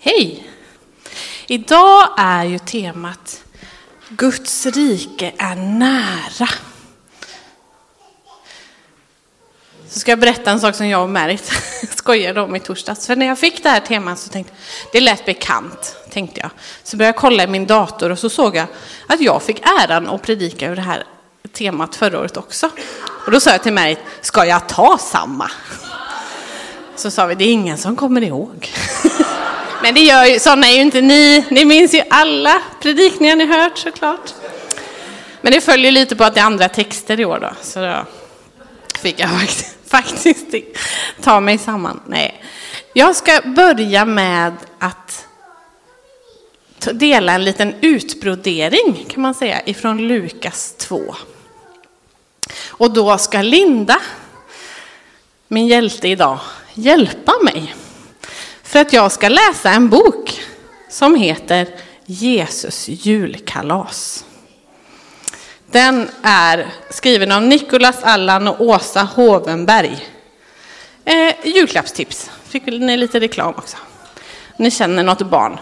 Hej! Idag är ju temat Guds rike är nära. Så ska jag berätta en sak som jag och Märit skojade om i torsdags. För när jag fick det här temat så tänkte jag, det lät bekant, tänkte jag. Så började jag kolla i min dator och så såg jag att jag fick äran att predika över det här temat förra året också. Och då sa jag till Märit, ska jag ta samma? Så sa vi, det är ingen som kommer ihåg. Men det gör ju, sådana är ju inte ni. Ni minns ju alla predikningar ni hört såklart. Men det följer lite på att det är andra texter i år då. Så då fick jag faktiskt ta mig samman. Nej. Jag ska börja med att dela en liten utbrodering kan man säga ifrån Lukas 2. Och då ska Linda, min hjälte idag, hjälpa mig. För att jag ska läsa en bok som heter Jesus julkalas. Den är skriven av Nikolas Allan och Åsa Hovenberg. Eh, julklappstips. Fick ni lite reklam också. Ni känner något barn.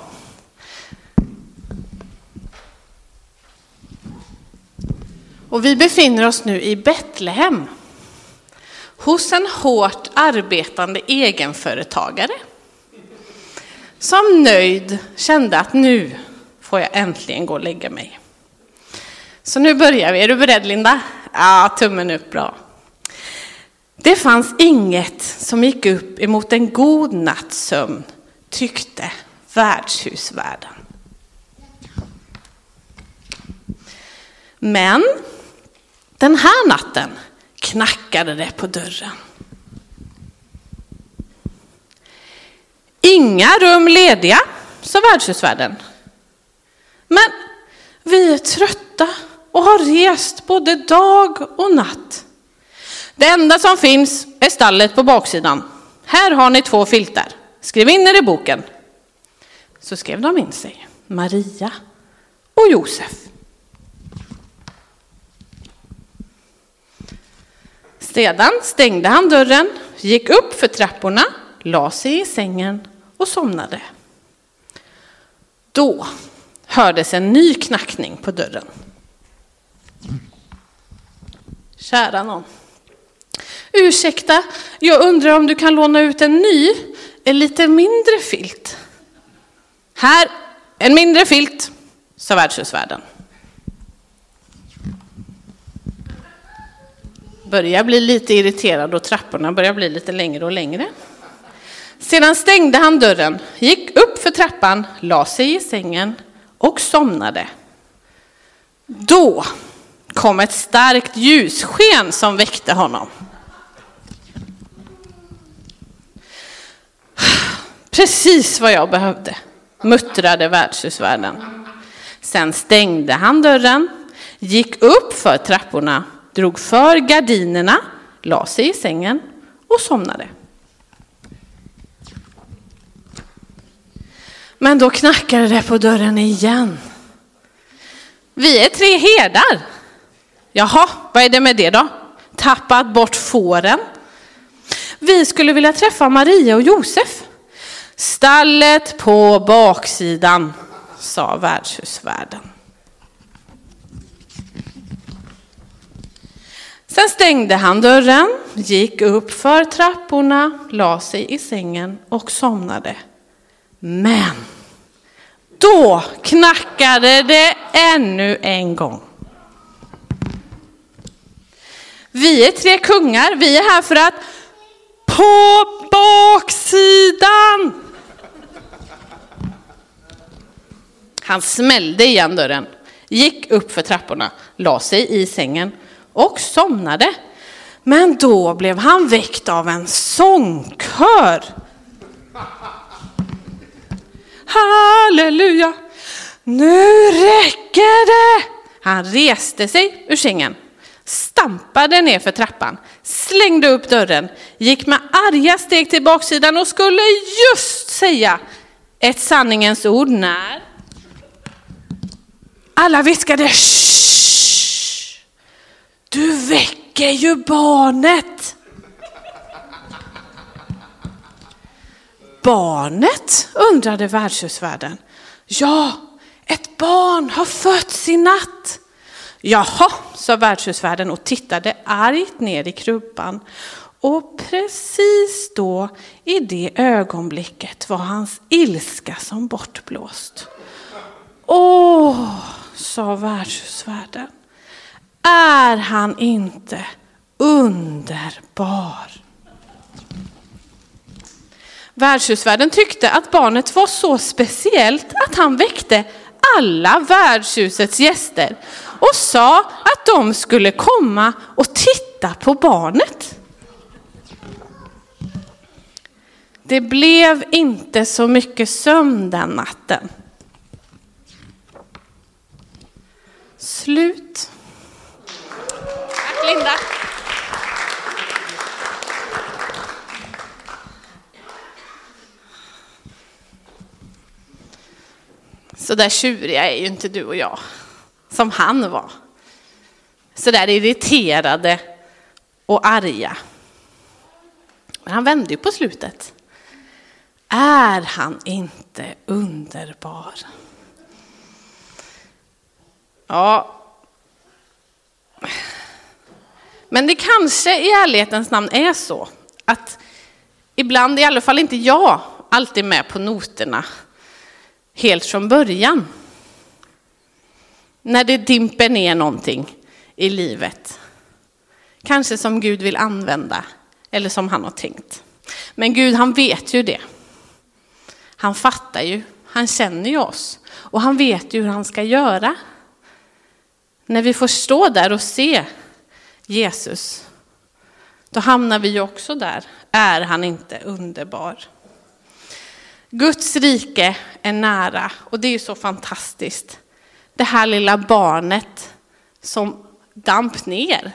Och vi befinner oss nu i Betlehem. Hos en hårt arbetande egenföretagare. Som nöjd kände att nu får jag äntligen gå och lägga mig. Så nu börjar vi. Är du beredd Linda? Ja, tummen upp, bra. Det fanns inget som gick upp emot en god natts sömn, tyckte värdshusvärden. Men den här natten knackade det på dörren. Inga rum lediga, sa värdshusvärden. Men vi är trötta och har rest både dag och natt. Det enda som finns är stallet på baksidan. Här har ni två filtar. Skriv in er i boken. Så skrev de in sig, Maria och Josef. Sedan stängde han dörren, gick upp för trapporna, la sig i sängen och somnade. Då hördes en ny knackning på dörren. Kära någon. Ursäkta, jag undrar om du kan låna ut en ny, en lite mindre filt. Här, en mindre filt, sa värdshusvärden. Börjar bli lite irriterad och trapporna börjar bli lite längre och längre. Sedan stängde han dörren, gick upp för trappan, la sig i sängen och somnade. Då kom ett starkt ljussken som väckte honom. Precis vad jag behövde, muttrade värdshusvärden. Sen stängde han dörren, gick upp för trapporna, drog för gardinerna, la sig i sängen och somnade. Men då knackade det på dörren igen. Vi är tre herdar. Jaha, vad är det med det då? Tappat bort fåren? Vi skulle vilja träffa Maria och Josef. Stallet på baksidan, sa värdshusvärden. Sen stängde han dörren, gick upp för trapporna, la sig i sängen och somnade. Men då knackade det ännu en gång. Vi är tre kungar, vi är här för att på baksidan. Han smällde igen dörren, gick upp för trapporna, la sig i sängen och somnade. Men då blev han väckt av en sångkör. Halleluja! Nu räcker det! Han reste sig ur sängen, stampade ner för trappan, slängde upp dörren, gick med arga steg till baksidan och skulle just säga ett sanningens ord när alla viskade Shh! Du väcker ju barnet. Barnet? undrade värdshusvärden. Ja, ett barn har fötts i natt. Jaha, sa värdshusvärden och tittade argt ner i krubban. Och precis då, i det ögonblicket, var hans ilska som bortblåst. Åh, sa värdshusvärden, är han inte underbar? Värdshusvärden tyckte att barnet var så speciellt att han väckte alla värdshusets gäster och sa att de skulle komma och titta på barnet. Det blev inte så mycket sömn den natten. Slut. Tack Linda. Så där tjuriga är ju inte du och jag, som han var. Så där irriterade och arga. Men han vände ju på slutet. Är han inte underbar? Ja. Men det kanske i ärlighetens namn är så att ibland, i alla fall inte jag, alltid med på noterna helt från början. När det dimper ner någonting i livet. Kanske som Gud vill använda eller som han har tänkt. Men Gud han vet ju det. Han fattar ju, han känner ju oss och han vet ju hur han ska göra. När vi får stå där och se Jesus, då hamnar vi ju också där. Är han inte underbar? Guds rike är nära och det är ju så fantastiskt. Det här lilla barnet som damp ner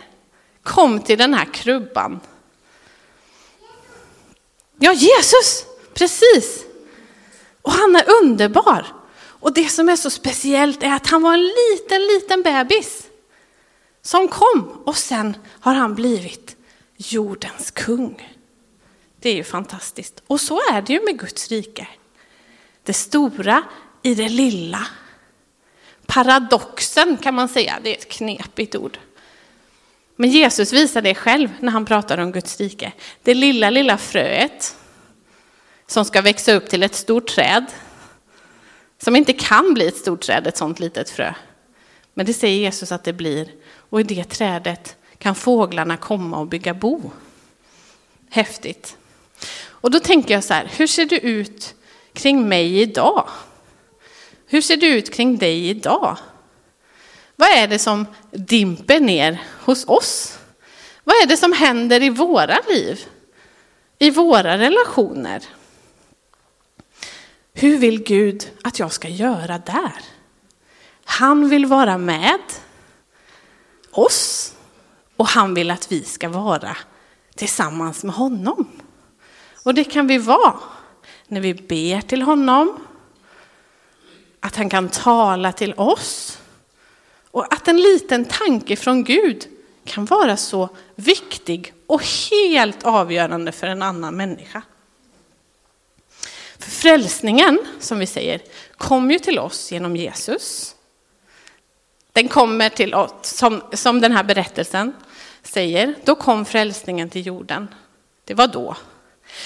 kom till den här krubban. Ja, Jesus, precis. Och han är underbar. Och det som är så speciellt är att han var en liten, liten bebis som kom och sen har han blivit jordens kung. Det är ju fantastiskt. Och så är det ju med Guds rike. Det stora i det lilla. Paradoxen kan man säga, det är ett knepigt ord. Men Jesus visar det själv när han pratar om Guds rike. Det lilla, lilla fröet som ska växa upp till ett stort träd. Som inte kan bli ett stort träd, ett sånt litet frö. Men det säger Jesus att det blir. Och i det trädet kan fåglarna komma och bygga bo. Häftigt. Och då tänker jag så här, hur ser det ut kring mig idag? Hur ser det ut kring dig idag? Vad är det som dimper ner hos oss? Vad är det som händer i våra liv? I våra relationer? Hur vill Gud att jag ska göra där? Han vill vara med oss och han vill att vi ska vara tillsammans med honom. Och det kan vi vara när vi ber till honom, att han kan tala till oss och att en liten tanke från Gud kan vara så viktig och helt avgörande för en annan människa. För frälsningen, som vi säger, kom ju till oss genom Jesus. Den kommer till oss, som, som den här berättelsen säger, då kom frälsningen till jorden. Det var då.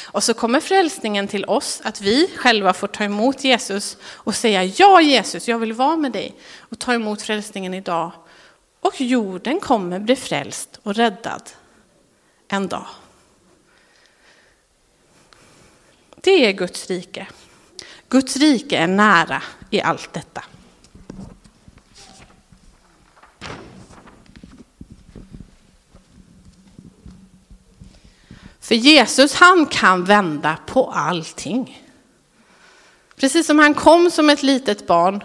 Och så kommer frälsningen till oss, att vi själva får ta emot Jesus och säga ja Jesus, jag vill vara med dig och ta emot frälsningen idag. Och jorden kommer bli frälst och räddad en dag. Det är Guds rike. Guds rike är nära i allt detta. För Jesus han kan vända på allting. Precis som han kom som ett litet barn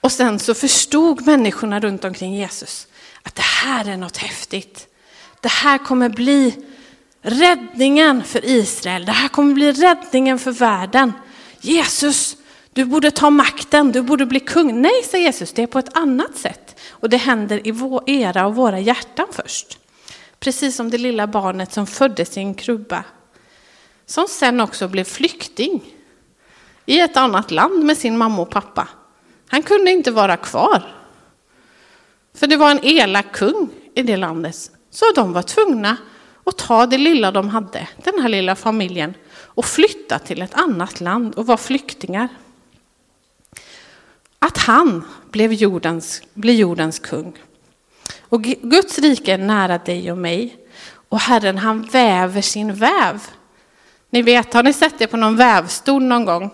och sen så förstod människorna runt omkring Jesus att det här är något häftigt. Det här kommer bli räddningen för Israel. Det här kommer bli räddningen för världen. Jesus, du borde ta makten, du borde bli kung. Nej, säger Jesus, det är på ett annat sätt. Och det händer i era och våra hjärtan först. Precis som det lilla barnet som föddes i en krubba. som sen också blev flykting i ett annat land med sin mamma och pappa. Han kunde inte vara kvar. För det var en elak kung i det landet. Så de var tvungna att ta det lilla de hade, den här lilla familjen, och flytta till ett annat land och vara flyktingar. Att han blev jordens, blev jordens kung. Och Guds rike är nära dig och mig. Och Herren han väver sin väv. Ni vet, har ni sett det på någon vävstol någon gång?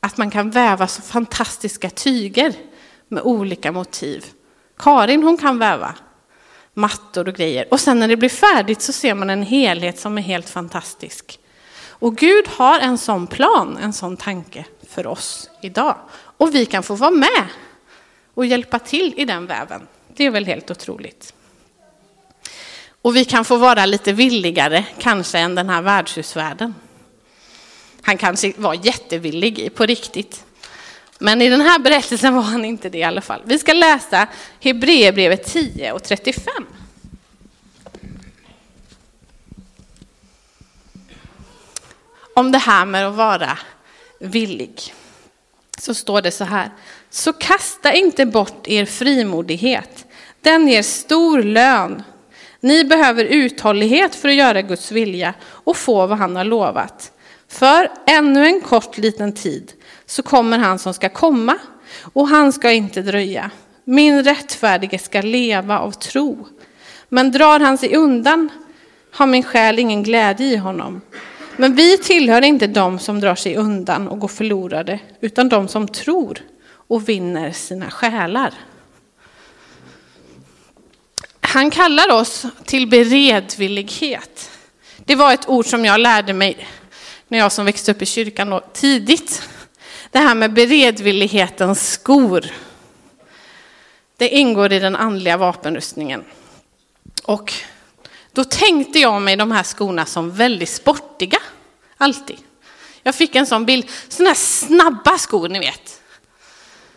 Att man kan väva så fantastiska tyger med olika motiv. Karin hon kan väva mattor och grejer. Och sen när det blir färdigt så ser man en helhet som är helt fantastisk. Och Gud har en sån plan, en sån tanke för oss idag. Och vi kan få vara med och hjälpa till i den väven. Det är väl helt otroligt. Och vi kan få vara lite villigare kanske än den här värdshusvärden. Han kanske var jättevillig på riktigt. Men i den här berättelsen var han inte det i alla fall. Vi ska läsa Hebreerbrevet 10 och 35. Om det här med att vara villig. Så står det så här. Så kasta inte bort er frimodighet. Den ger stor lön. Ni behöver uthållighet för att göra Guds vilja och få vad han har lovat. För ännu en kort liten tid så kommer han som ska komma och han ska inte dröja. Min rättfärdige ska leva av tro. Men drar han sig undan har min själ ingen glädje i honom. Men vi tillhör inte de som drar sig undan och går förlorade, utan de som tror och vinner sina själar. Han kallar oss till beredvillighet. Det var ett ord som jag lärde mig när jag som växte upp i kyrkan då, tidigt. Det här med beredvillighetens skor. Det ingår i den andliga vapenrustningen. Och då tänkte jag mig de här skorna som väldigt sportiga. Alltid. Jag fick en sån bild, sådana här snabba skor ni vet.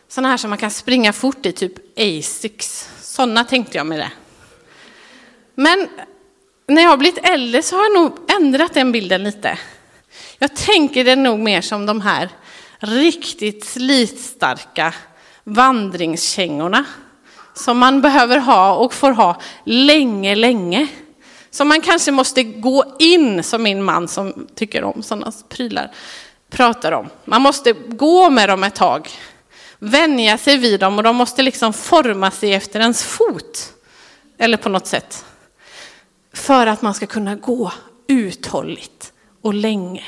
Sådana här som man kan springa fort i, typ Asics. Sådana tänkte jag mig det. Men när jag har blivit äldre så har jag nog ändrat den bilden lite. Jag tänker det nog mer som de här riktigt slitstarka vandringskängorna som man behöver ha och får ha länge, länge. Som man kanske måste gå in, som min man som tycker om sådana prylar pratar om. Man måste gå med dem ett tag, vänja sig vid dem och de måste liksom forma sig efter ens fot. Eller på något sätt. För att man ska kunna gå uthålligt och länge.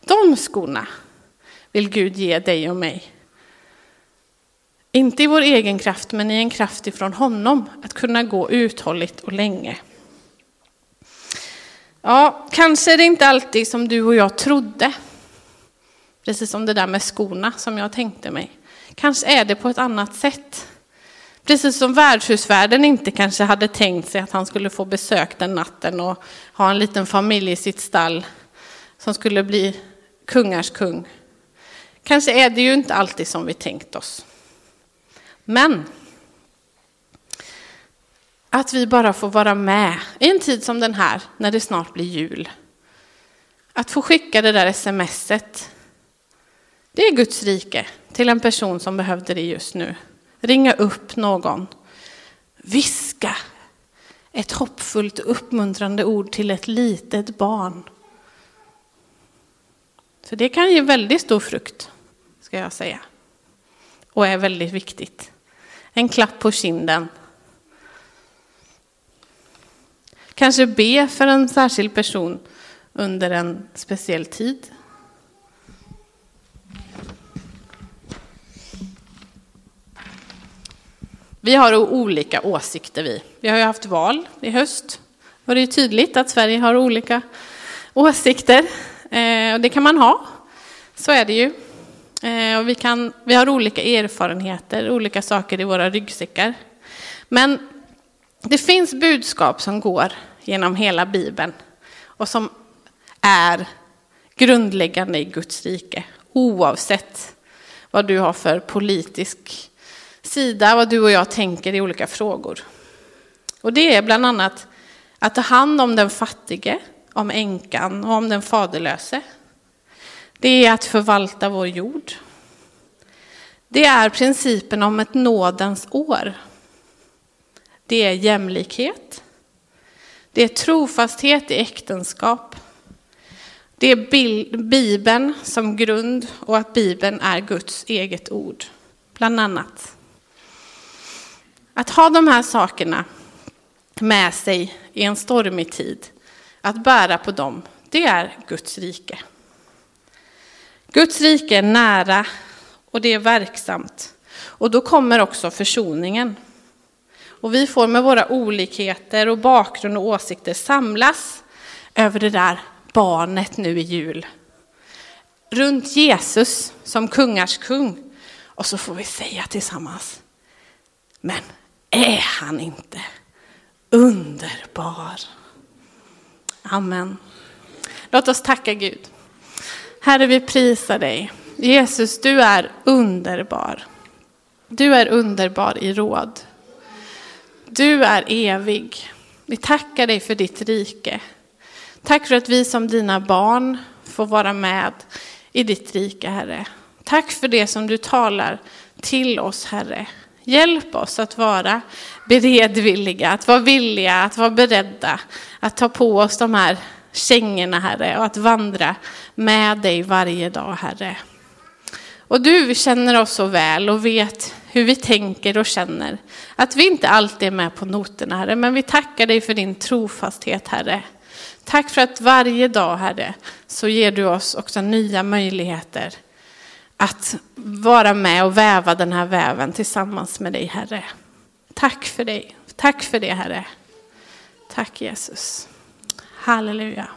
De skorna vill Gud ge dig och mig. Inte i vår egen kraft, men i en kraft ifrån honom. Att kunna gå uthålligt och länge. Ja, kanske är det inte alltid som du och jag trodde. Precis som det där med skorna som jag tänkte mig. Kanske är det på ett annat sätt. Precis som värdshusvärden inte kanske hade tänkt sig att han skulle få besök den natten och ha en liten familj i sitt stall som skulle bli kungars kung. Kanske är det ju inte alltid som vi tänkt oss. Men att vi bara får vara med i en tid som den här, när det snart blir jul. Att få skicka det där smset. Det är Guds rike till en person som behövde det just nu. Ringa upp någon. Viska ett hoppfullt och uppmuntrande ord till ett litet barn. För det kan ge väldigt stor frukt, ska jag säga. Och är väldigt viktigt. En klapp på kinden. Kanske be för en särskild person under en speciell tid. Vi har olika åsikter vi. Vi har ju haft val i höst. Och det är tydligt att Sverige har olika åsikter. Eh, och det kan man ha. Så är det ju. Eh, och vi, kan, vi har olika erfarenheter, olika saker i våra ryggsäckar. Men det finns budskap som går genom hela Bibeln och som är grundläggande i Guds rike. Oavsett vad du har för politisk sida, vad du och jag tänker i olika frågor. Och det är bland annat att ta hand om den fattige, om änkan och om den faderlöse. Det är att förvalta vår jord. Det är principen om ett nådens år. Det är jämlikhet. Det är trofasthet i äktenskap. Det är Bibeln som grund och att Bibeln är Guds eget ord, bland annat. Att ha de här sakerna med sig i en stormig tid, att bära på dem, det är Guds rike. Guds rike är nära och det är verksamt. Och då kommer också försoningen. Och vi får med våra olikheter och bakgrund och åsikter samlas över det där barnet nu i jul. Runt Jesus som kungars kung. Och så får vi säga tillsammans, men är han inte underbar? Amen. Låt oss tacka Gud. Herre, vi prisar dig. Jesus, du är underbar. Du är underbar i råd. Du är evig. Vi tackar dig för ditt rike. Tack för att vi som dina barn får vara med i ditt rike, Herre. Tack för det som du talar till oss, Herre. Hjälp oss att vara beredvilliga, att vara villiga, att vara beredda, att ta på oss de här kängorna, Herre, och att vandra med dig varje dag, Herre. Och du känner oss så väl och vet hur vi tänker och känner. Att vi inte alltid är med på noterna, Herre, men vi tackar dig för din trofasthet, Herre. Tack för att varje dag, Herre, så ger du oss också nya möjligheter att vara med och väva den här väven tillsammans med dig, Herre. Tack för dig. Tack för det, Herre. Tack Jesus. Halleluja.